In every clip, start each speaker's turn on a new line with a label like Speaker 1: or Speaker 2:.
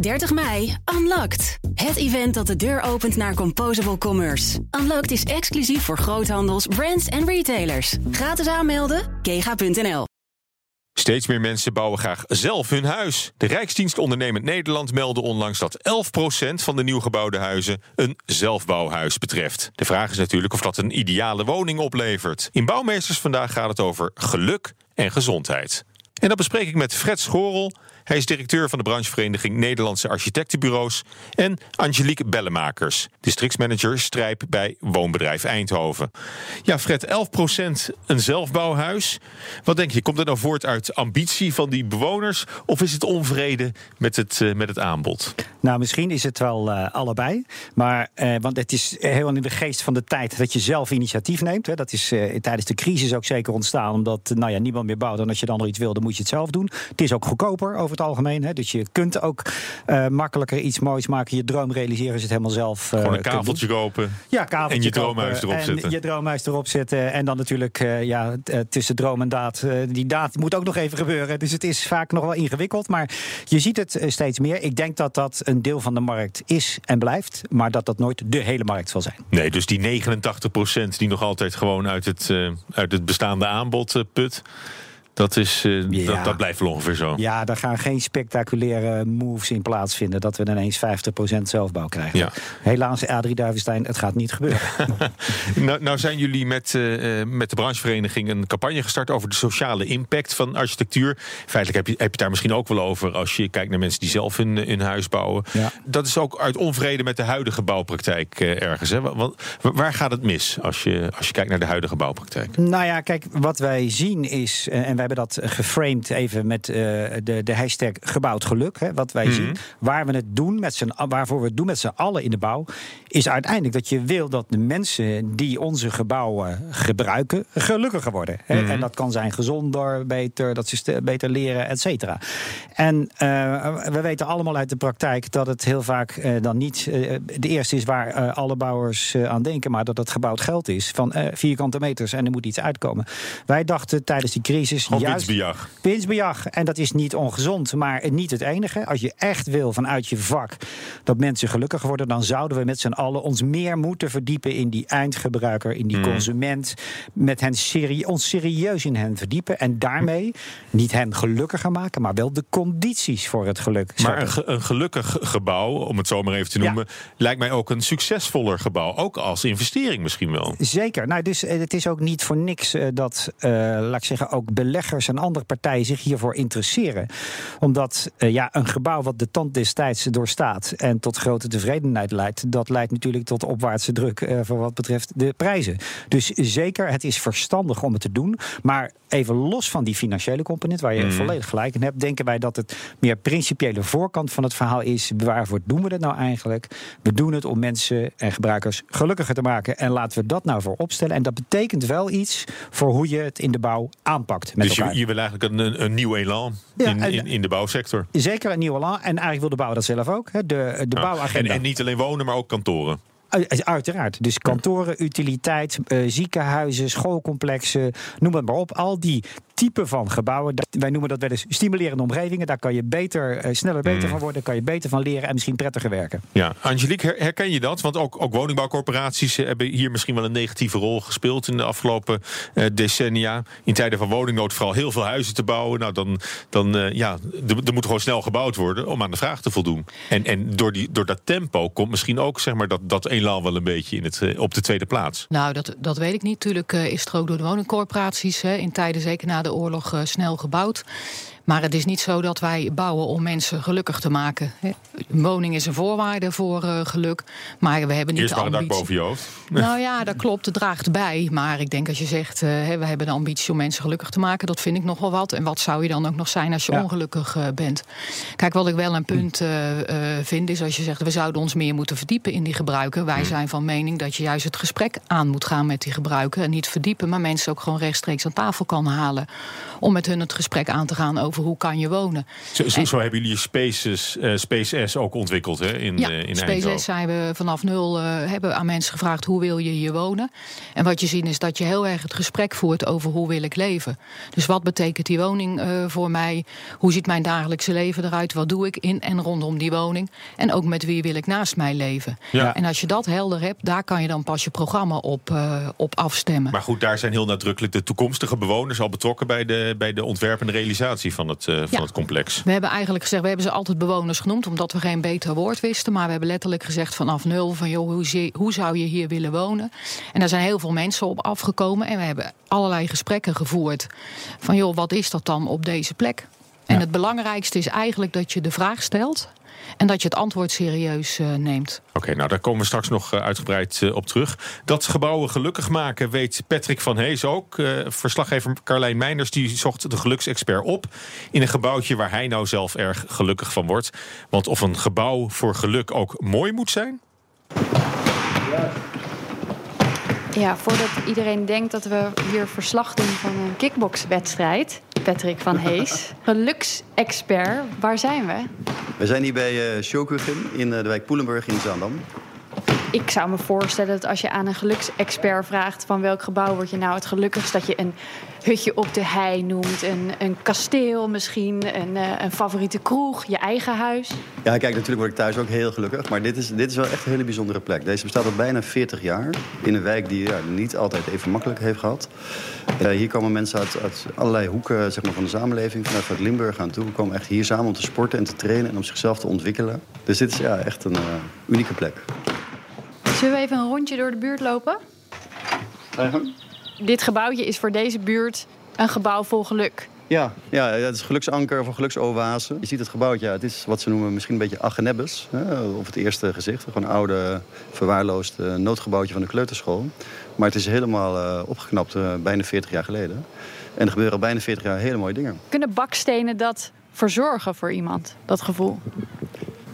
Speaker 1: 30 mei, Unlocked. Het event dat de deur opent naar Composable Commerce. Unlocked is exclusief voor groothandels, brands en retailers. Gratis aanmelden, kega.nl.
Speaker 2: Steeds meer mensen bouwen graag zelf hun huis. De Rijksdienst Ondernemend Nederland meldde onlangs dat 11% van de nieuw gebouwde huizen een zelfbouwhuis betreft. De vraag is natuurlijk of dat een ideale woning oplevert. In Bouwmeesters vandaag gaat het over geluk en gezondheid. En dat bespreek ik met Fred Schorel. Hij is directeur van de branchevereniging Nederlandse Architectenbureaus. En Angelique Bellemakers, districtsmanager Strijp bij Woonbedrijf Eindhoven. Ja, Fred, 11% een zelfbouwhuis. Wat denk je, komt dat nou voort uit ambitie van die bewoners? Of is het onvrede met het, uh, met het aanbod?
Speaker 3: Nou, misschien is het wel uh, allebei. Maar, uh, want het is heel in de geest van de tijd dat je zelf initiatief neemt. Hè. Dat is tijdens de crisis ook zeker ontstaan. Omdat nou ja, niemand meer bouwt. En als je dan nog iets wil, dan moet je het zelf doen. Het is ook goedkoper over het algemeen. Hè. Dus je kunt ook uh, makkelijker iets moois maken. Je droom realiseren is het helemaal zelf.
Speaker 2: Uh, Gewoon een kaveltje kopen.
Speaker 3: Ja, kaveltje
Speaker 2: En je droomhuis erop
Speaker 3: en
Speaker 2: zetten.
Speaker 3: je droomhuis erop zetten. En dan natuurlijk uh, ja, tussen droom en daad. die daad moet ook nog even gebeuren. Dus het is vaak nog wel ingewikkeld. Maar je ziet het steeds meer. Ik denk dat dat een deel van de markt is en blijft. Maar dat dat nooit de hele markt zal zijn.
Speaker 2: Nee, dus die 89% die nog altijd gewoon uit het, uit het bestaande aanbod put. Dat, is, uh, ja. dat, dat, blijft wel ongeveer zo.
Speaker 3: Ja, daar gaan geen spectaculaire moves in plaatsvinden. Dat we ineens 50% zelfbouw krijgen. Ja. Helaas, Adrie Duivenstein, het gaat niet gebeuren.
Speaker 2: nou, nou, zijn jullie met, uh, met de branchevereniging een campagne gestart over de sociale impact van architectuur. Feitelijk heb je, heb je daar misschien ook wel over als je kijkt naar mensen die zelf hun, hun huis bouwen. Ja. Dat is ook uit onvrede met de huidige bouwpraktijk uh, ergens. Hè? Want, waar gaat het mis als je, als je kijkt naar de huidige bouwpraktijk?
Speaker 3: Nou ja, kijk, wat wij zien is, en wij hebben dat geframed even met uh, de, de hashtag gebouwd geluk. Hè, wat wij
Speaker 2: Mhm.
Speaker 3: mm -hmm. zien. Waar we het doen met z'n, waarvoor we het doen met z'n allen in de bouw. Is uiteindelijk dat je wil dat de mensen die onze gebouwen gebruiken. gelukkiger worden. Hè.
Speaker 2: Mhm.
Speaker 3: Mm -hmm. En dat kan zijn gezonder, beter, dat ze beter leren, et cetera. En uh, we weten allemaal uit de praktijk dat het heel vaak uh, dan niet uh, de eerste is waar alle bouwers aan denken. maar dat het gebouwd geld is. Van vierkante meters en er moet iets uitkomen. Wij dachten tijdens die crisis.
Speaker 2: Gewoon winstbejag.
Speaker 3: Winstbejag. En dat is niet ongezond, maar niet het enige. Als je echt wil vanuit je vak dat mensen gelukkiger worden, dan zouden we met z'n allen ons meer moeten verdiepen in die eindgebruiker, in die mm. consument. Met hen serie, ons serieus in hen verdiepen. En daarmee niet hen gelukkiger maken, maar wel de condities voor het geluk.
Speaker 2: Maar een, ge een, gelukkig gebouw, om het zo maar even te noemen, ja. lijkt mij ook een succesvoller gebouw. Ook als investering misschien wel.
Speaker 3: Zeker. Nou, dus het is ook niet voor niks uh, dat, uh, laat ik zeggen, ook beleggers en andere partijen zich hiervoor interesseren. Omdat uh, ja, een gebouw wat de tand destijds doorstaat en tot grote tevredenheid leidt, dat leidt natuurlijk tot opwaartse druk uh, voor wat betreft de prijzen. Dus zeker, het is verstandig om het te doen. Maar even los van die financiële component, waar je mm. volledig gelijk in hebt, denken wij dat het meer principiële voorkant van het verhaal is. Waarvoor doen we dat nou eigenlijk? We doen het om mensen en gebruikers gelukkiger te maken. En laten we dat nou voor opstellen. En dat betekent wel iets voor hoe je het in de bouw aanpakt. Met
Speaker 2: dus je, je, wil eigenlijk een, een nieuw elan ja, in, in, in, de bouwsector?
Speaker 3: Zeker een nieuw elan. En eigenlijk wil de bouw dat zelf ook. Hè. De, de
Speaker 2: ja.
Speaker 3: bouwagenda.
Speaker 2: En, en niet alleen wonen, maar ook kantoren.
Speaker 3: Uiteraard. Dus kantoren, utiliteit, uh, ziekenhuizen, schoolcomplexen, noem het maar op. Al die typen van gebouwen, wij noemen dat wel eens stimulerende omgevingen. Daar kan je beter, uh, sneller beter mm. van worden, kan je beter van leren en misschien prettiger werken.
Speaker 2: Ja, Angelique, herken je dat? Want ook, ook woningbouwcorporaties hebben hier misschien wel een negatieve rol gespeeld in de afgelopen uh, decennia. In tijden van woningnood vooral heel veel huizen te bouwen. Nou, dan, dan uh, ja, er moet gewoon snel gebouwd worden om aan de vraag te voldoen. En, en door, die, door dat tempo komt misschien ook zeg maar, dat, dat elan wel een beetje in het, op de tweede plaats.
Speaker 4: Nou, dat, dat weet ik niet. Natuurlijk is er ook door de woningcorporaties hè, in tijden zeker na de oorlog uh, snel gebouwd. Maar het is niet zo dat wij bouwen om mensen gelukkig te maken. Een woning is een voorwaarde voor uh, geluk. Maar we hebben niet
Speaker 2: Eerst
Speaker 4: de
Speaker 2: maar
Speaker 4: ambitie.
Speaker 2: een dak boven je hoofd.
Speaker 4: Nou ja, dat klopt. Het draagt bij. Maar ik denk als je zegt, uh, we hebben de ambitie om mensen gelukkig te maken. Dat vind ik nog wel wat. En wat zou je dan ook nog zijn als je ja. ongelukkig uh, bent? Kijk, wat ik wel een punt vind is als je zegt... we zouden ons meer moeten verdiepen in die gebruiken. Wij zijn van mening dat je juist het gesprek aan moet gaan met die gebruiken. En niet verdiepen, maar mensen ook gewoon rechtstreeks aan tafel kan halen. Om met hun het gesprek aan te gaan over over hoe kan je wonen.
Speaker 2: Zo, zo, zo hebben jullie Spaces, uh, Space S ook ontwikkeld hè, in,
Speaker 4: ja,
Speaker 2: uh, in
Speaker 4: Space S zijn we vanaf nul uh, hebben aan mensen gevraagd hoe wil je hier wonen. En wat je ziet is dat je heel erg het gesprek voert over hoe wil ik leven. Dus wat betekent die woning voor mij? Hoe ziet mijn dagelijkse leven eruit? Wat doe ik in en rondom die woning? En ook met wie wil ik naast mij leven? Ja. En als je dat helder hebt, daar kan je dan pas je programma op, op afstemmen.
Speaker 2: Maar goed, daar zijn heel nadrukkelijk de toekomstige bewoners al betrokken bij de, bij de ontwerp en de realisatie van het, van ja. het complex.
Speaker 4: We hebben eigenlijk gezegd, we hebben ze altijd bewoners genoemd, omdat we geen beter woord wisten. Maar we hebben letterlijk gezegd vanaf nul van joh, hoe, zie, hoe zou je hier willen wonen? En daar zijn heel veel mensen op afgekomen. En we hebben allerlei gesprekken gevoerd. Van joh, wat is dat dan op deze plek? En ja. het belangrijkste is eigenlijk dat je de vraag stelt. En dat je het antwoord serieus uh, neemt.
Speaker 2: Oké, okay, nou daar komen we straks nog uh, uitgebreid uh, op terug. Dat gebouwen gelukkig maken weet Patrick van Hees ook. verslaggever Carlijn Meinders die zocht de geluksexpert op... in een gebouwtje waar hij nou zelf erg gelukkig van wordt. Want of een gebouw voor geluk ook mooi moet zijn?
Speaker 5: Ja. Ja, voordat iedereen denkt dat we hier verslag doen van een kickboxwedstrijd... Patrick van Hees, geluksexpert. Waar zijn we?
Speaker 6: We zijn hier bij uh, in uh, de wijk Poelenburg in Zaandam.
Speaker 5: Ik zou me voorstellen dat als je aan een geluksexpert vraagt... van welk gebouw word je nou het gelukkigst... dat je een hutje op de hei noemt, een, een kasteel misschien... Een, uh, een favoriete kroeg, je eigen huis.
Speaker 6: Ja, kijk, natuurlijk word ik thuis ook heel gelukkig. Maar dit is, dit is wel echt een hele bijzondere plek. Deze bestaat al bijna 40 jaar. In een wijk die ja, niet altijd even makkelijk heeft gehad. Uh, hier komen mensen uit, uit, allerlei hoeken zeg maar, van de samenleving. Vanuit uit Limburg aan toe. We komen echt hier samen om te sporten en te trainen... en om zichzelf te ontwikkelen. Dus dit is ja, echt een uh, unieke plek.
Speaker 5: Zullen we even een rondje door de buurt lopen?
Speaker 6: Eigenlijk?
Speaker 5: Dit gebouwtje is voor deze buurt een gebouw vol geluk.
Speaker 6: Ja, ja, het is geluksanker of een geluksoase. Je ziet het gebouwtje, ja, het is wat ze noemen misschien een beetje agenebbes. Of het eerste gezicht. Gewoon een oude, verwaarloosd uh, noodgebouwtje van de kleuterschool. Maar het is helemaal uh, opgeknapt uh, bijna 40 jaar geleden. En er gebeuren al bijna 40 jaar hele mooie dingen.
Speaker 5: Kunnen bakstenen dat verzorgen voor iemand, dat gevoel?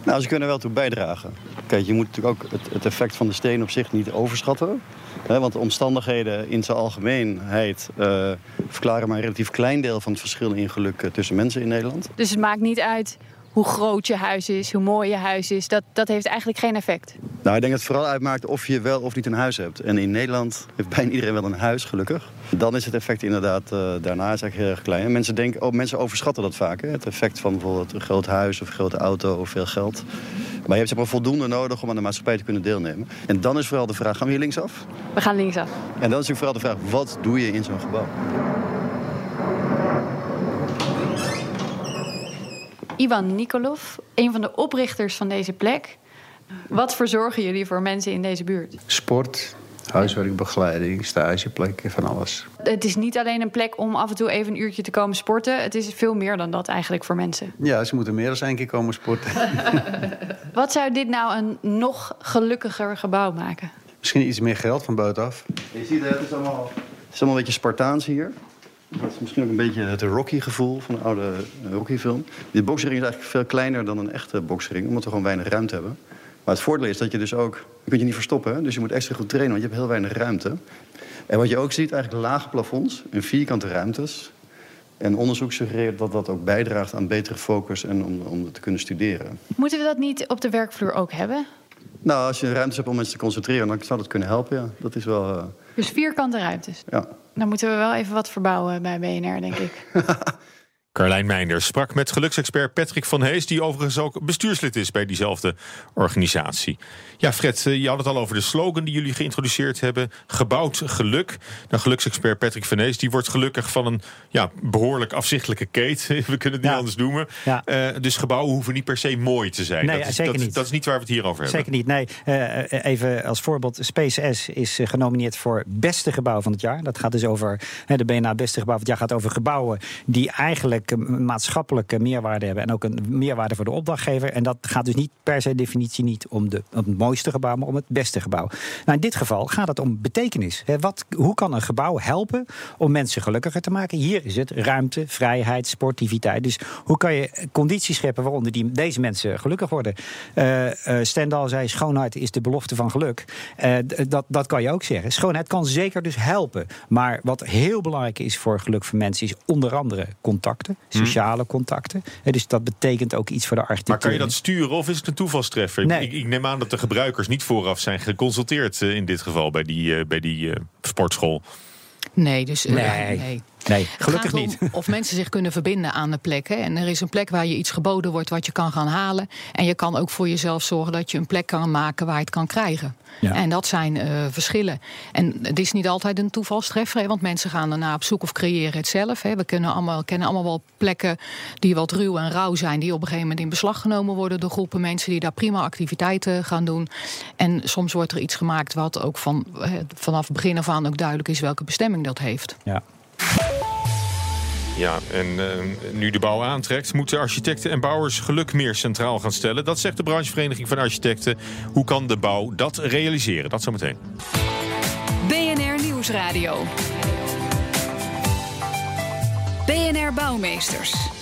Speaker 6: Nou, ze kunnen wel toe bijdragen. Kijk, je moet natuurlijk ook het, het effect van de steen op zich niet overschatten. Hè, want de omstandigheden in zijn algemeenheid uh, verklaren maar een relatief klein deel van het verschil in geluk uh, tussen mensen in Nederland.
Speaker 5: Dus het maakt niet uit hoe groot je huis is, hoe mooi je huis is. Dat, dat heeft eigenlijk geen effect.
Speaker 6: Nou, ik denk dat het vooral uitmaakt of je wel of niet een huis hebt. En in Nederland heeft bijna iedereen wel een huis, gelukkig. Dan is het effect inderdaad uh, daarna is eigenlijk heel erg klein. En mensen, denken, oh, mensen overschatten dat vaak. Hè? Het effect van bijvoorbeeld een groot huis of een grote auto of veel geld. Maar je hebt zeg maar, voldoende nodig om aan de maatschappij te kunnen deelnemen. En dan is vooral de vraag, gaan we hier linksaf?
Speaker 5: We gaan linksaf.
Speaker 6: En dan is natuurlijk vooral de vraag, wat doe je in zo'n gebouw?
Speaker 5: Ivan Nikolov, een van de oprichters van deze plek. Wat verzorgen jullie voor mensen in deze buurt?
Speaker 7: Sport, huiswerkbegeleiding, stageplekken, van alles.
Speaker 5: Het is niet alleen een plek om af en toe even een uurtje te komen sporten. Het is veel meer dan dat eigenlijk voor mensen.
Speaker 7: Ja, ze moeten meer dan één keer komen sporten.
Speaker 5: Wat zou dit nou een nog gelukkiger gebouw maken?
Speaker 7: Misschien iets meer geld van buitenaf.
Speaker 6: Je ziet, het is allemaal, het is allemaal een beetje Spartaans hier. Dat is misschien ook een beetje het Rocky-gevoel van een oude Rocky-film. Die boksering is eigenlijk veel kleiner dan een echte boksering, omdat we gewoon weinig ruimte hebben. Maar het voordeel is dat je dus ook... Je kunt je niet verstoppen, dus je moet extra goed trainen, want je hebt heel weinig ruimte. En wat je ook ziet, eigenlijk lage plafonds en vierkante ruimtes. En onderzoek suggereert dat dat ook bijdraagt aan betere focus en om, om te kunnen studeren.
Speaker 5: Moeten we dat niet op de werkvloer ook hebben?
Speaker 6: Nou, als je ruimte hebt om mensen te concentreren, dan zou dat kunnen helpen, ja. Dat is wel... Uh...
Speaker 5: Dus vierkante ruimtes?
Speaker 6: Ja.
Speaker 5: Dan moeten we wel even wat verbouwen bij BNR, denk ik.
Speaker 2: Carlijn Meinders sprak met geluksexpert Patrick van Hees... die overigens ook bestuurslid is bij diezelfde organisatie. Ja, Fred, je had het al over de slogan die jullie geïntroduceerd hebben. Gebouwd geluk. Nou, geluksexpert Patrick van Hees die wordt gelukkig van een ja, behoorlijk afzichtelijke keet. We kunnen het niet ja. anders noemen. Ja. Uh, dus gebouwen hoeven niet per se mooi te zijn.
Speaker 3: Nee,
Speaker 2: dat is,
Speaker 3: zeker
Speaker 2: dat,
Speaker 3: niet.
Speaker 2: Dat is niet waar we het hier over hebben.
Speaker 3: Zeker niet, nee. Uh, even als voorbeeld. Space S is genomineerd voor beste gebouw van het jaar. Dat gaat dus over, de BNA beste gebouw van het jaar gaat over gebouwen... die eigenlijk maatschappelijke meerwaarde hebben... en ook een meerwaarde voor de opdrachtgever. En dat gaat dus niet per se definitie niet om, de, het mooiste gebouw... maar om het beste gebouw. Nou, in dit geval gaat het om betekenis. Wat, hoe kan een gebouw helpen om mensen gelukkiger te maken? Hier is het ruimte, vrijheid, sportiviteit. Dus hoe kan je condities scheppen waaronder die, deze mensen gelukkig worden? Uh, uh, Stendhal zei, schoonheid is de belofte van geluk. Uh, dat, dat kan je ook zeggen. Schoonheid kan zeker dus helpen. Maar wat heel belangrijk is voor geluk van mensen... is onder andere contacten. Contacten, sociale contacten. Dus dat betekent ook iets voor de architectuur.
Speaker 2: Maar kan je dat sturen of is het een toevalstreffer?
Speaker 3: Nee.
Speaker 2: Ik, ik neem aan dat de gebruikers niet vooraf zijn geconsulteerd eh, in dit geval bij die, eh, bij die eh, sportschool.
Speaker 4: Nee, dus
Speaker 3: Nee.
Speaker 4: nee.
Speaker 3: Nee, gelukkig niet.
Speaker 4: Of mensen zich kunnen verbinden aan de plek. Hè. En er is een plek waar je iets geboden wordt wat je kan gaan halen. En je kan ook voor jezelf zorgen dat je een plek kan maken waar je het kan krijgen.
Speaker 3: Ja.
Speaker 4: En dat zijn eh, verschillen. En het is niet altijd een toevalstreffer, hè, want mensen gaan daarna op zoek of creëren het zelf. Hè. We kennen allemaal, kennen allemaal wel plekken die wat ruw en rauw zijn, die op een gegeven moment in beslag genomen worden door groepen mensen die daar prima activiteiten gaan doen. En soms wordt er iets gemaakt wat ook van, vanaf het begin af aan ook duidelijk is welke bestemming dat heeft.
Speaker 3: Ja.
Speaker 2: Ja, en eh, nu de bouw aantrekt, moeten architecten en bouwers geluk meer centraal gaan stellen. Dat zegt de branchevereniging van architecten. Hoe kan de bouw dat realiseren? Dat zometeen.
Speaker 8: BNR Nieuwsradio. BNR Bouwmeesters.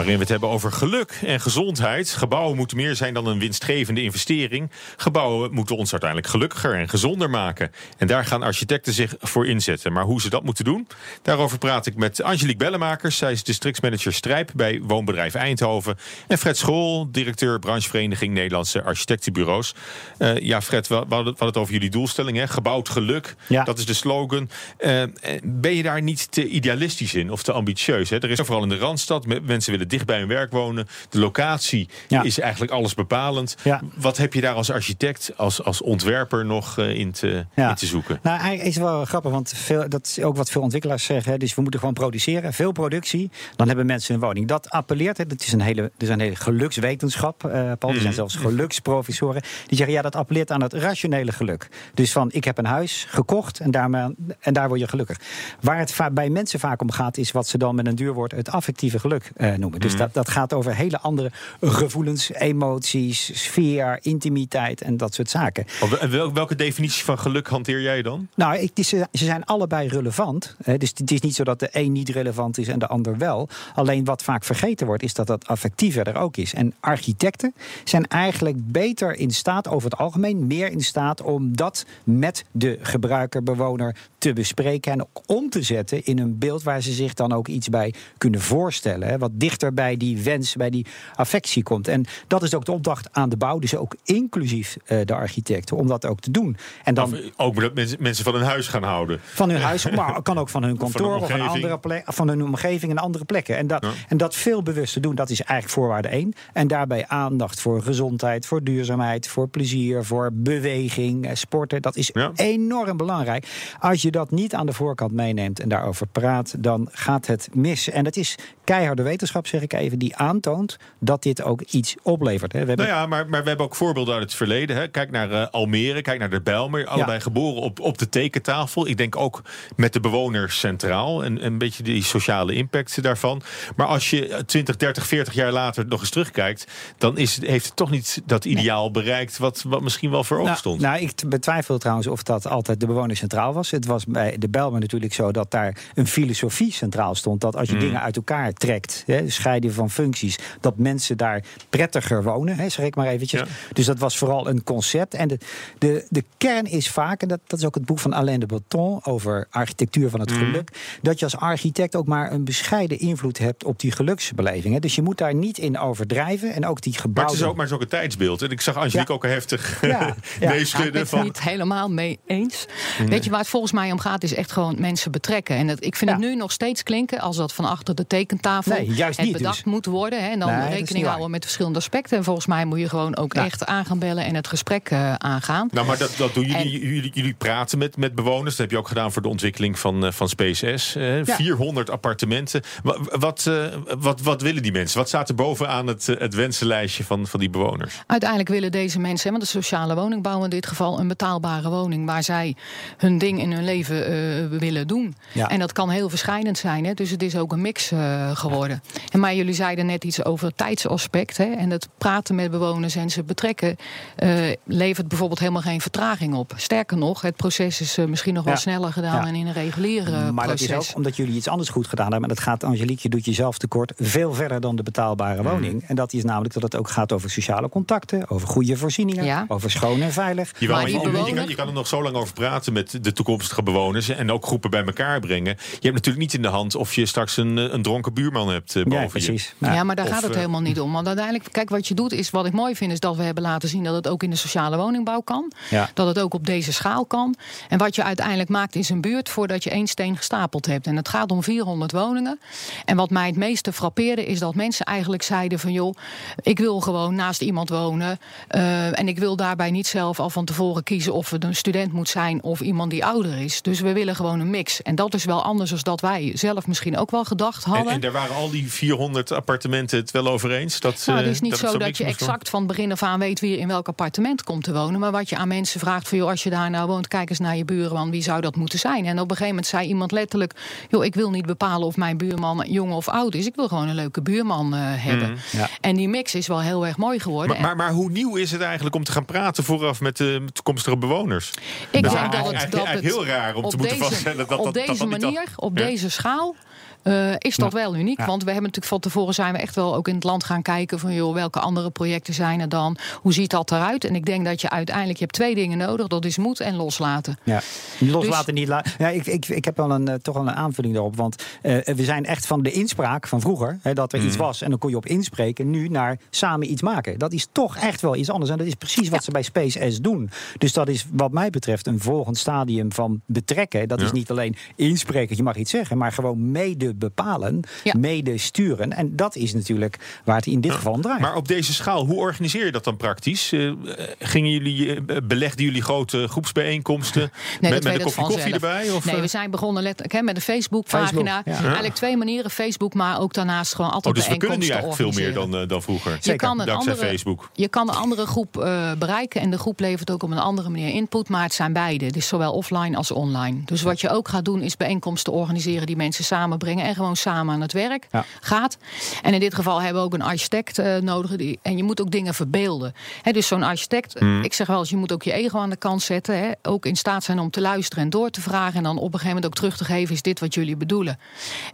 Speaker 2: Waarin we het hebben over geluk en gezondheid. Gebouwen moeten meer zijn dan een winstgevende investering. Gebouwen moeten ons uiteindelijk gelukkiger en gezonder maken. En daar gaan architecten zich voor inzetten. Maar hoe ze dat moeten doen, daarover praat ik met Angelique Bellemakers. Zij is districtsmanager Strijp bij Woonbedrijf Eindhoven. En Fred School, directeur branchevereniging Nederlandse Architectenbureaus. Eh, ja, Fred, we hadden het over jullie doelstelling. Hè? Gebouwd geluk,
Speaker 3: Ja.
Speaker 2: dat is de slogan. Eh, ben je daar niet te idealistisch in of te ambitieus? Hè? Er is vooral in de Randstad, me- mensen willen dicht bij hun werk wonen. De locatie
Speaker 3: Ja.
Speaker 2: is eigenlijk alles bepalend.
Speaker 3: Ja.
Speaker 2: Wat heb je daar als architect, als, als ontwerper nog eh, in, te,
Speaker 3: Ja.
Speaker 2: in te zoeken?
Speaker 3: Nou, eigenlijk is het wel grappig, want veel, dat is ook wat veel ontwikkelaars zeggen. Hè. Dus we moeten gewoon produceren, veel productie. Dan hebben mensen een woning. Dat appelleert, hè. dat is een hele, dat is een hele gelukswetenschap, eh Paul. Er zijn zelfs geluksprofessoren. Die zeggen, ja, dat appelleert aan het rationele geluk. Dus van, ik heb een huis gekocht en, daarmee, en daar word je gelukkig. Waar het bij mensen vaak om gaat, is wat ze dan met een duur woord het affectieve geluk eh, noemen. Dus dat, dat gaat over hele andere gevoelens, emoties, sfeer, intimiteit en dat soort zaken.
Speaker 2: Wel- wel- welke definitie van geluk hanteer jij dan?
Speaker 3: Nou, ik, die- ze, ze zijn allebei relevant. Hè, dus het is niet zo dat de een niet relevant is en de ander wel. Alleen wat vaak vergeten wordt, is dat dat affectieve er ook is. En architecten zijn eigenlijk beter in staat, over het algemeen, meer in staat om dat met de gebruiker, bewoner te bespreken en ook om te zetten in een beeld waar ze zich dan ook iets bij kunnen voorstellen. Hè, wat dichter bij die wens, bij die affectie komt. En dat is ook de opdracht aan de bouw, dus ook inclusief eh, de architecten, om dat ook te doen. En dan,
Speaker 2: Of ook dat mensen, mensen van hun huis gaan houden.
Speaker 3: van hun huis, maar kan ook van hun
Speaker 2: van
Speaker 3: kantoor
Speaker 2: hun
Speaker 3: of van, andere plek, van hun omgeving en andere plekken. En dat,
Speaker 2: Ja.
Speaker 3: en dat veel bewuster doen, dat is eigenlijk voorwaarde één. En daarbij aandacht voor gezondheid, voor duurzaamheid, voor plezier, voor beweging, eh, sporten. Dat is
Speaker 2: Ja.
Speaker 3: enorm belangrijk. Als je dat niet aan de voorkant meeneemt en daarover praat, dan gaat het mis. En dat is keiharde wetenschap, zeg ik even, die aantoont dat dit ook iets oplevert. Hè. We hebben
Speaker 2: Nou ja, maar, maar we hebben ook voorbeelden uit het verleden. Hè. Kijk naar eh, Almere, kijk naar de Bijlmer. Allebei geboren op, op de tekentafel. Ik denk ook met de bewoners centraal. En een beetje die sociale impact daarvan. Maar als je 20, 30, 40 jaar later nog eens terugkijkt... dan is, heeft het toch niet dat ideaal bereikt... wat, wat misschien wel voor ogen
Speaker 3: Nou,
Speaker 2: stond.
Speaker 3: nou, ik betwijfel trouwens of dat altijd de bewoner centraal was. Het was bij de Bijlmer natuurlijk zo dat daar een filosofie centraal stond. Dat als je dingen uit elkaar trekt, hè, scheiden van functies, dat mensen daar prettiger wonen, hè, zeg ik maar eventjes.
Speaker 2: Ja.
Speaker 3: Dus dat was vooral een concept. En de, de, de kern is vaak, en dat, dat is ook het boek van Alain de Botton over architectuur van het geluk, dat je als architect ook maar een bescheiden invloed hebt op die geluksbeleving. Hè. Dus je moet daar niet in overdrijven. En ook die
Speaker 2: maar
Speaker 3: gebouwen.
Speaker 2: het is ook maar zo'n tijdsbeeld. En ik zag Angelique
Speaker 3: Ja.
Speaker 2: ook heftig
Speaker 3: Ja, ja.
Speaker 2: nee
Speaker 4: ik ben het
Speaker 2: van...
Speaker 4: niet helemaal mee eens. Weet je waar het volgens mij om gaat, is echt gewoon mensen betrekken. En dat, ik vind
Speaker 3: Ja.
Speaker 4: het nu nog steeds klinken als dat van achter de tekentafel
Speaker 3: Nee, juist
Speaker 4: het
Speaker 3: niet
Speaker 4: bedacht
Speaker 3: dus.
Speaker 4: moet worden. Hè, en dan
Speaker 3: Nee,
Speaker 4: rekening houden met verschillende aspecten. En volgens mij moet je gewoon ook
Speaker 3: Ja.
Speaker 4: echt aan gaan bellen en het gesprek eh, aangaan.
Speaker 2: Nou, maar dat, dat doen jullie,
Speaker 4: En-
Speaker 2: jullie. Jullie praten met, met bewoners. Dat heb je ook gedaan voor de ontwikkeling van, eh, van SpaceS. eh, 400 appartementen. Wa- Wat, eh, wat, wat willen die mensen? Wat staat er bovenaan het, het wensenlijstje van, van die bewoners?
Speaker 4: Uiteindelijk willen deze mensen, hè, want de sociale woningbouw in dit geval, een betaalbare woning waar zij hun ding in hun leven eh, willen doen.
Speaker 3: Ja.
Speaker 4: En dat kan heel verschillend zijn, hè, dus het is ook een mix eh, geworden. En maar jullie zeiden net iets over het tijdsaspect. Hè, en het praten met bewoners en ze betrekken eh, levert bijvoorbeeld helemaal geen vertraging op. Sterker nog, het proces is misschien nog wel
Speaker 3: Ja.
Speaker 4: sneller gedaan
Speaker 3: Ja.
Speaker 4: dan in een reguliere
Speaker 3: Maar dat
Speaker 4: proces.
Speaker 3: is ook omdat jullie iets anders goed gedaan hebben. En dat gaat, Angelique, je doet jezelf tekort veel verder dan de betaalbare woning. En dat is namelijk dat het ook gaat over sociale contacten, over goede voorzieningen,
Speaker 4: Ja.
Speaker 3: over schoon en veilig.
Speaker 4: Maar
Speaker 2: maar je, je kan, je kan er nog zo lang over praten met de toekomstige bewoners en ook groepen bij elkaar brengen. Je hebt natuurlijk niet in de hand of je straks een, eh, een dronken buurman hebt eh, boven
Speaker 3: Ja, precies.
Speaker 2: je.
Speaker 4: Ja, maar daar
Speaker 2: Of,
Speaker 4: gaat het
Speaker 2: eh,
Speaker 4: helemaal niet om. Want uiteindelijk, kijk, wat je doet is, wat ik mooi vind, is dat we hebben laten zien dat het ook in de sociale woningbouw kan.
Speaker 3: Ja.
Speaker 4: Dat het ook op deze schaal kan. En wat je uiteindelijk maakt is een buurt voordat je één steen gestapeld hebt. En het gaat om 400 woningen. En wat mij het meeste frappeerde is dat mensen eigenlijk zeiden van joh, ik wil gewoon naast iemand wonen. eh, en ik wil daarbij niet zelf al van tevoren kiezen of het een student moet zijn of iemand die ouder is. Dus we willen gewoon een mix. En dat is wel anders dan dat wij zelf misschien ook wel gedacht
Speaker 2: En,
Speaker 4: hadden.
Speaker 2: en daar waren al die 400 appartementen het wel over eens? Dat,
Speaker 4: Nou,
Speaker 2: eh,
Speaker 4: het is niet zo dat je exact van begin af aan weet wie in welk appartement komt te wonen. Maar wat je aan mensen vraagt: van, joh, als je daar nou woont, kijk eens naar je buurman, wie zou dat moeten zijn? En op een gegeven moment zei iemand letterlijk: joh, ik wil niet bepalen of mijn buurman jong of oud is. Ik wil gewoon een leuke buurman eh, hebben.
Speaker 3: Ja.
Speaker 4: En die mix is wel heel erg mooi geworden.
Speaker 2: Maar, maar, maar hoe nieuw is het eigenlijk om te gaan praten vooraf met de toekomstige bewoners?
Speaker 4: ik
Speaker 2: dat
Speaker 4: denk dat het,
Speaker 2: eigenlijk-
Speaker 4: dat
Speaker 2: eigenlijk
Speaker 4: het
Speaker 2: heel raar om te
Speaker 4: op
Speaker 2: moeten
Speaker 4: deze,
Speaker 2: vaststellen dat
Speaker 4: op
Speaker 2: dat- dat
Speaker 4: deze
Speaker 2: dat niet
Speaker 4: manier, op deze schaal. Eh, is dat wel uniek?
Speaker 3: Ja.
Speaker 4: Want we hebben natuurlijk van tevoren zijn we echt wel ook in het land gaan kijken van joh, welke andere projecten zijn er dan? Hoe ziet dat eruit? En ik denk dat je uiteindelijk je hebt twee dingen nodig. Dat is moed en loslaten.
Speaker 3: Ja. Loslaten
Speaker 4: Dus-
Speaker 3: niet laten. Ja, ik, ik, ik heb wel een, eh, toch wel een aanvulling daarop. Want eh, we zijn echt van de inspraak van vroeger. Hè, dat er iets was en dan kon je op inspreken. Nu naar samen iets maken. Dat is toch echt wel iets anders. En dat is precies wat ze bij SpaceS doen. Dus dat is wat mij betreft een volgend stadium van betrekken. Dat is niet alleen inspreken, je mag iets zeggen. Maar gewoon mede bepalen,
Speaker 4: Ja.
Speaker 3: mede sturen. En dat is natuurlijk waar het in dit geval om draait.
Speaker 2: Maar op deze schaal, hoe organiseer je dat dan praktisch? Eh, gingen jullie, eh, belegden jullie grote groepsbijeenkomsten
Speaker 4: Nee,
Speaker 2: met, met een koffie, erbij? Of,
Speaker 4: nee,
Speaker 2: eh?
Speaker 4: we zijn begonnen letterlijk hè, met een Facebook-pagina.
Speaker 3: Facebook, ja.
Speaker 4: Eigenlijk twee manieren: Facebook, maar ook daarnaast gewoon altijd
Speaker 2: Oh, dus we kunnen nu eigenlijk veel meer dan, eh, dan vroeger.
Speaker 4: Je kan, een
Speaker 2: Dankzij
Speaker 4: andere,
Speaker 2: Facebook.
Speaker 4: je kan een andere groep eh, bereiken en de groep levert ook op een andere manier input, maar het zijn beide. Het is zowel offline als online. Dus wat je ook gaat doen is bijeenkomsten organiseren die mensen samenbrengen en gewoon samen aan het werk
Speaker 3: Ja.
Speaker 4: gaat. En in dit geval hebben we ook een architect eh, nodig die, en je moet ook dingen verbeelden. Hè, dus zo'n architect,
Speaker 2: Hmm.
Speaker 4: ik zeg wel eens, je moet ook je ego aan de kant zetten. Hè, ook in staat zijn om te luisteren en door te vragen en dan op een gegeven moment ook terug te geven, is dit wat jullie bedoelen?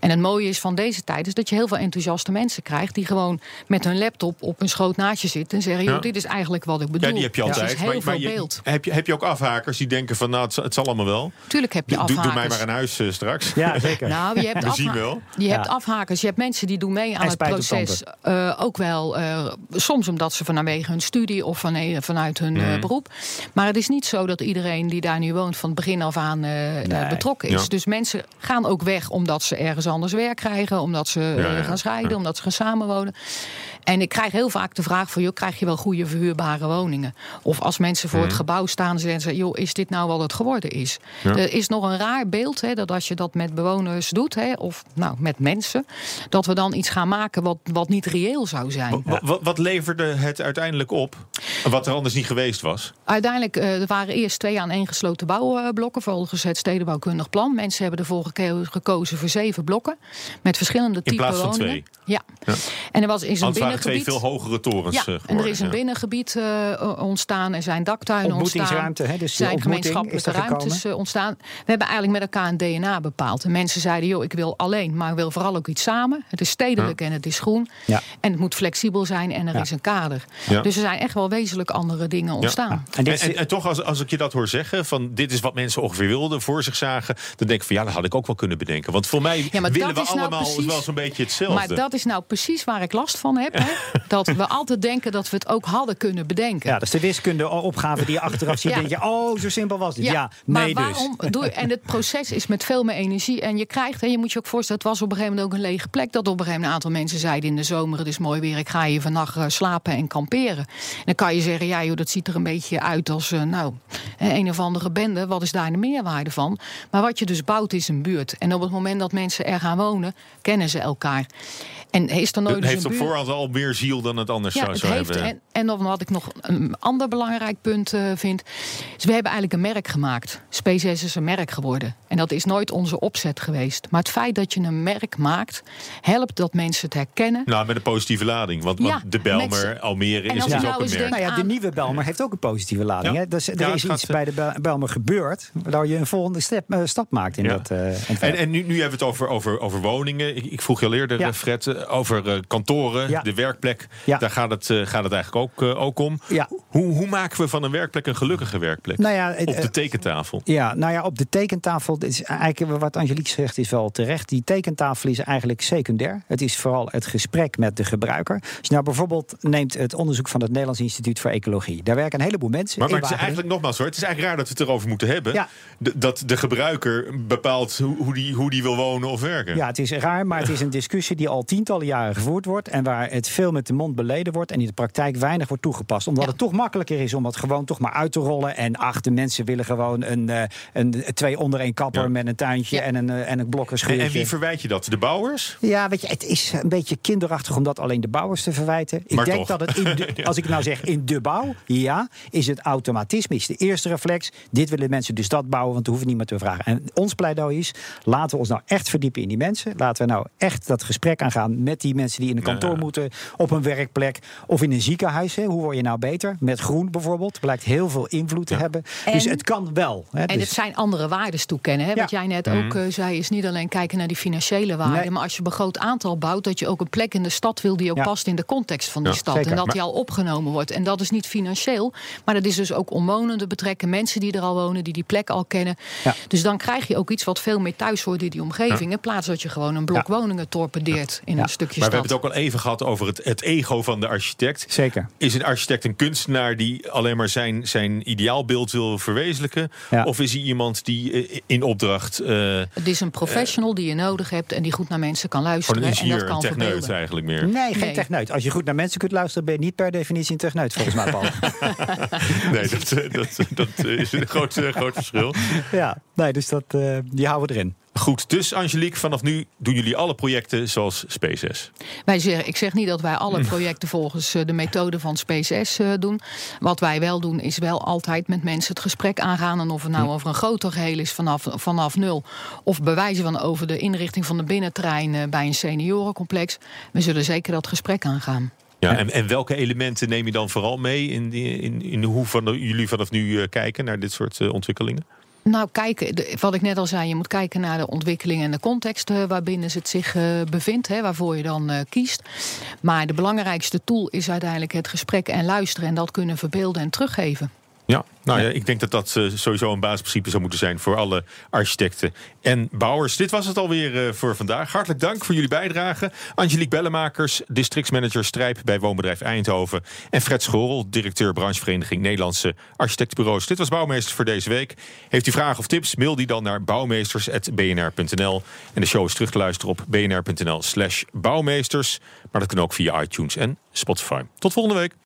Speaker 4: En het mooie is van deze tijd is dat je heel veel enthousiaste mensen krijgt die gewoon met hun laptop op een schoot naast je zitten en zeggen,
Speaker 2: Ja.
Speaker 4: joh, dit is eigenlijk wat ik bedoel.
Speaker 2: Ja, die heb je
Speaker 4: Dus
Speaker 2: altijd.
Speaker 4: is heel
Speaker 2: maar, maar
Speaker 4: veel
Speaker 2: je,
Speaker 4: beeld.
Speaker 2: heb, je, heb je ook afhakers die denken van, nou, het, zal- het zal allemaal wel.
Speaker 4: Tuurlijk heb je
Speaker 2: Doe, doe
Speaker 4: afhakers.
Speaker 2: mij maar een huis eh, straks.
Speaker 3: Ja, zeker.
Speaker 4: Nou, je hebt,
Speaker 2: We zien
Speaker 4: afha-
Speaker 2: wel.
Speaker 4: je hebt afhakers, je hebt mensen die doen mee aan het proces. eh, ook wel, eh, soms omdat ze vanwege hun studie of van, vanuit hun
Speaker 2: Mhm.
Speaker 4: eh, beroep. Maar het is niet zo dat iedereen die daar nu woont van het begin af aan
Speaker 3: Nee.
Speaker 4: betrokken is.
Speaker 2: Ja.
Speaker 4: Dus mensen gaan ook weg omdat ze ergens anders werk krijgen, omdat ze gaan scheiden,
Speaker 2: ja.
Speaker 4: omdat ze gaan samenwonen. En ik krijg heel vaak de vraag van, joh, krijg je wel goede verhuurbare woningen? Of als mensen voor het
Speaker 2: Mhm.
Speaker 4: gebouw staan, zeggen ze, joh, is dit nou wat het geworden is?
Speaker 2: Ja.
Speaker 4: Er is nog een raar beeld, hè, dat als je dat met bewoners doet, hè, of nou, met mensen, dat we dan iets gaan maken wat, wat niet reëel zou zijn.
Speaker 2: Wat, wat leverde het uiteindelijk op? Wat er anders niet geweest was?
Speaker 4: Uiteindelijk eh, er waren eerst twee aan één gesloten bouwblokken volgens het stedenbouwkundig plan. Mensen hebben ervoor geko- gekozen voor zeven blokken met verschillende typen
Speaker 2: plaats van
Speaker 4: woningen.
Speaker 2: twee?
Speaker 4: Ja.
Speaker 2: Ja.
Speaker 4: En er was is een
Speaker 2: Anders waren twee
Speaker 4: binnengebied.
Speaker 2: veel hogere torens
Speaker 4: Ja,
Speaker 2: eh, geworden.
Speaker 4: en er is een
Speaker 2: ja.
Speaker 4: binnengebied eh, ontstaan, er zijn daktuinen ontstaan.
Speaker 3: Hè, dus de
Speaker 4: zijn gemeenschappelijke
Speaker 3: is gekomen.
Speaker 4: ruimtes eh, ontstaan. We hebben eigenlijk met elkaar een DNA bepaald. En mensen zeiden, joh, ik wil alleen, maar ik wil vooral ook iets samen. Het is stedelijk en het is groen.
Speaker 3: Ja.
Speaker 4: En het moet flexibel zijn en er
Speaker 3: Ja.
Speaker 4: is een kader.
Speaker 2: Ja.
Speaker 4: Dus er zijn echt wel wezenlijk andere dingen ontstaan.
Speaker 3: En
Speaker 2: En,
Speaker 3: dit
Speaker 2: en, en toch, als, als ik je dat hoor zeggen, van dit is wat mensen ongeveer wilden, voor zich zagen, dan denk ik van ja, dat had ik ook wel kunnen bedenken. Want voor mij
Speaker 4: Ja, maar
Speaker 2: willen
Speaker 4: dat
Speaker 2: we
Speaker 4: is nou
Speaker 2: allemaal
Speaker 4: precies-
Speaker 2: wel zo'n beetje hetzelfde.
Speaker 4: Maar dat is nou precies waar ik last van heb. Hè? dat we altijd denken dat we het ook hadden kunnen bedenken.
Speaker 3: Ja, dat is de wiskundeopgave die je achteraf ziet.
Speaker 4: Ja.
Speaker 3: En denk je, oh, zo simpel was dit. Ja,
Speaker 4: maar
Speaker 3: nee dus.
Speaker 4: waarom doe, en het proces is met veel meer energie. En je krijgt, hè, je moet je ook voorstellen, het was op een gegeven moment ook een lege plek. Dat op een gegeven moment een aantal mensen zeiden in de zomer: het is mooi weer, ik ga hier vannacht eh, slapen en kamperen. En dan kan je zeggen: ja, joh, dat ziet er een beetje uit als eh, nou, een of andere bende. Wat is daar de meerwaarde van? Maar wat je dus bouwt is een buurt. En op het moment dat mensen er gaan wonen, kennen ze elkaar. En is er nooit
Speaker 2: het
Speaker 4: eens
Speaker 2: heeft
Speaker 4: een
Speaker 2: op voorhand al meer ziel dan het anders
Speaker 4: ja,
Speaker 2: zou,
Speaker 4: het
Speaker 2: zou
Speaker 4: heeft,
Speaker 2: hebben.
Speaker 4: en, en dan wat ik nog een ander belangrijk punt eh, vind. Is we hebben eigenlijk een merk gemaakt. SpaceX is een merk geworden. En dat is nooit onze opzet geweest. Maar het feit dat je een merk maakt, helpt dat mensen het herkennen.
Speaker 2: Nou, met een positieve lading. Want, de Belmer, Almere is
Speaker 4: als
Speaker 2: dus
Speaker 4: je
Speaker 2: ook
Speaker 4: nou
Speaker 2: een merk.
Speaker 3: Ja, de nieuwe Belmer heeft ook een positieve lading.
Speaker 2: Ja.
Speaker 3: Hè? Dus, er
Speaker 2: Ja,
Speaker 3: is iets bij de Bel- Belmer gebeurd... waardoor je een volgende step, eh, stap maakt in
Speaker 2: Ja.
Speaker 3: dat eh.
Speaker 2: En, en nu, nu hebben we het over, over, over woningen. Ik, ik vroeg je al eerder, eh, Fred, eh, over eh, kantoren, de werkplek. Daar gaat het, eh, gaat het eigenlijk ook, eh, ook om. Hoe, hoe maken we van een werkplek een gelukkige werkplek?
Speaker 3: Nou
Speaker 2: Op de
Speaker 3: eh,
Speaker 2: tekentafel.
Speaker 3: Ja, nou ja, op de tekentafel is eigenlijk wat Angelique zegt is wel terecht. Die tekentafel is eigenlijk secundair. Het is vooral het gesprek met de gebruiker. Als je nou bijvoorbeeld neemt het onderzoek van het Nederlands Instituut voor Ecologie. Daar werken een heleboel mensen.
Speaker 2: Maar,
Speaker 3: in
Speaker 2: maar het is eigenlijk nogmaals hoor, het is eigenlijk raar dat we het erover moeten hebben.
Speaker 3: Ja.
Speaker 2: Dat de gebruiker bepaalt hoe, hoe, die, hoe die wil wonen of werken.
Speaker 3: Ja, het is raar, maar het is een discussie die al tientallen jaren gevoerd wordt. En waar het veel met de mond beleden wordt. En in de praktijk weinig wordt toegepast. Omdat
Speaker 4: Ja.
Speaker 3: het toch makkelijker is om het gewoon toch maar uit te rollen. En ach, de mensen willen gewoon een, eh, een twee onder één kapper
Speaker 2: Ja.
Speaker 3: met een tuintje
Speaker 4: Ja.
Speaker 3: en een, eh, en een
Speaker 2: En,
Speaker 3: blokkerschuurtje.
Speaker 2: en wie verwijt je dat? De bouwers?
Speaker 3: Ja, weet je, het is een beetje kinderachtig om dat alleen de bouwers te verwijten. Ik
Speaker 2: Maar
Speaker 3: denk
Speaker 2: toch.
Speaker 3: dat het, in de, als ik nou zeg in de bouw, ja, is het automatisme. Is de eerste reflex, dit willen mensen de stad bouwen, want we hoeven niet meer te vragen. En ons pleidooi is, laten we ons nou echt verdiepen in die mensen. Laten we nou echt dat gesprek aangaan met die mensen die in een kantoor
Speaker 2: Ja.
Speaker 3: moeten, op een werkplek of in een ziekenhuis. Hè. Hoe word je nou beter? Met groen bijvoorbeeld, blijkt heel veel invloed te hebben. dus
Speaker 4: En-
Speaker 3: het kan wel. Hè.
Speaker 4: En
Speaker 3: Dus-
Speaker 4: het zijn andere waarden toekennen. Hè? Wat
Speaker 3: Ja.
Speaker 4: jij net ook eh, zei, is niet alleen kijken naar die financiële waarden.
Speaker 3: Nee.
Speaker 4: Maar als je een groot aantal bouwt, dat je ook een plek in de stad wil die ook
Speaker 3: Ja.
Speaker 4: past in de context van die
Speaker 2: Ja,
Speaker 4: stad.
Speaker 3: zeker.
Speaker 4: En dat die al opgenomen wordt. En dat is niet financieel, maar dat is dus ook omwonenden betrekken. Mensen die er al wonen, die die plek al kennen.
Speaker 3: Ja.
Speaker 4: Dus dan krijg je ook iets wat veel meer thuis hoort in die omgeving. In plaats dat je gewoon een blok
Speaker 3: Ja.
Speaker 4: woningen torpedeert in
Speaker 3: Ja.
Speaker 4: een stukje
Speaker 2: Maar we
Speaker 4: stad.
Speaker 2: hebben het ook al even gehad over het, het ego van de architect.
Speaker 3: Zeker.
Speaker 2: Is een architect een kunstenaar die alleen maar zijn, zijn ideaalbeeld wil verwezenlijken?
Speaker 3: Ja.
Speaker 2: Of is hij iemand die eh, in opdracht eh,
Speaker 4: Het is een professional die je nodig hebt en die goed naar mensen kan luisteren. en dat
Speaker 2: ingenieur, een
Speaker 4: kan
Speaker 2: techneut
Speaker 4: verbeelden.
Speaker 2: eigenlijk meer?
Speaker 3: Nee, geen
Speaker 4: Nee.
Speaker 3: techneut. Als je goed naar mensen kunt luisteren, ben je niet per definitie een techneut, volgens mij, Paul.
Speaker 2: Nee, dat, eh, dat, dat eh, is een groot, eh, groot verschil.
Speaker 3: Ja, nee, dus dat, eh, die houden we erin.
Speaker 2: Goed, dus Angelique, vanaf nu doen jullie alle projecten zoals SpaceS.
Speaker 4: Wij zeggen, ik zeg niet dat wij alle projecten volgens eh, de methode van SpaceS eh, doen. Wat wij wel doen, is wel altijd met mensen het gesprek aangaan. En of het nou over een groter geheel is vanaf, vanaf nul. Of bewijzen van over de inrichting van de binnentrein eh, bij een seniorencomplex. We zullen zeker dat gesprek aangaan.
Speaker 2: Ja, en, en welke elementen neem je dan vooral mee in, die, in, in hoe van jullie vanaf nu eh, kijken naar dit soort eh, ontwikkelingen?
Speaker 4: Nou, kijken, wat ik net al zei, je moet kijken naar de ontwikkeling en de context eh, waarbinnen het zich bevindt, hè, waarvoor je dan kiest. Maar de belangrijkste tool is uiteindelijk het gesprek en luisteren en dat kunnen verbeelden en teruggeven.
Speaker 2: Ja, nou ja, ik denk dat dat eh, sowieso een basisprincipe zou moeten zijn voor alle architecten en bouwers. Dit was het alweer eh, voor vandaag. Hartelijk dank voor jullie bijdrage. Angelique Bellemakers, districtsmanager Strijp bij Woonbedrijf Eindhoven. En Fred Schorel, directeur branchevereniging Nederlandse Architectenbureaus. Dit was Bouwmeesters voor deze week. Heeft u vragen of tips, mail die dan naar bouwmeesters.bnr.nl. En de show is terug te luisteren op bnr.nl slash bouwmeesters. Maar dat kan ook via iTunes en Spotify. Tot volgende week.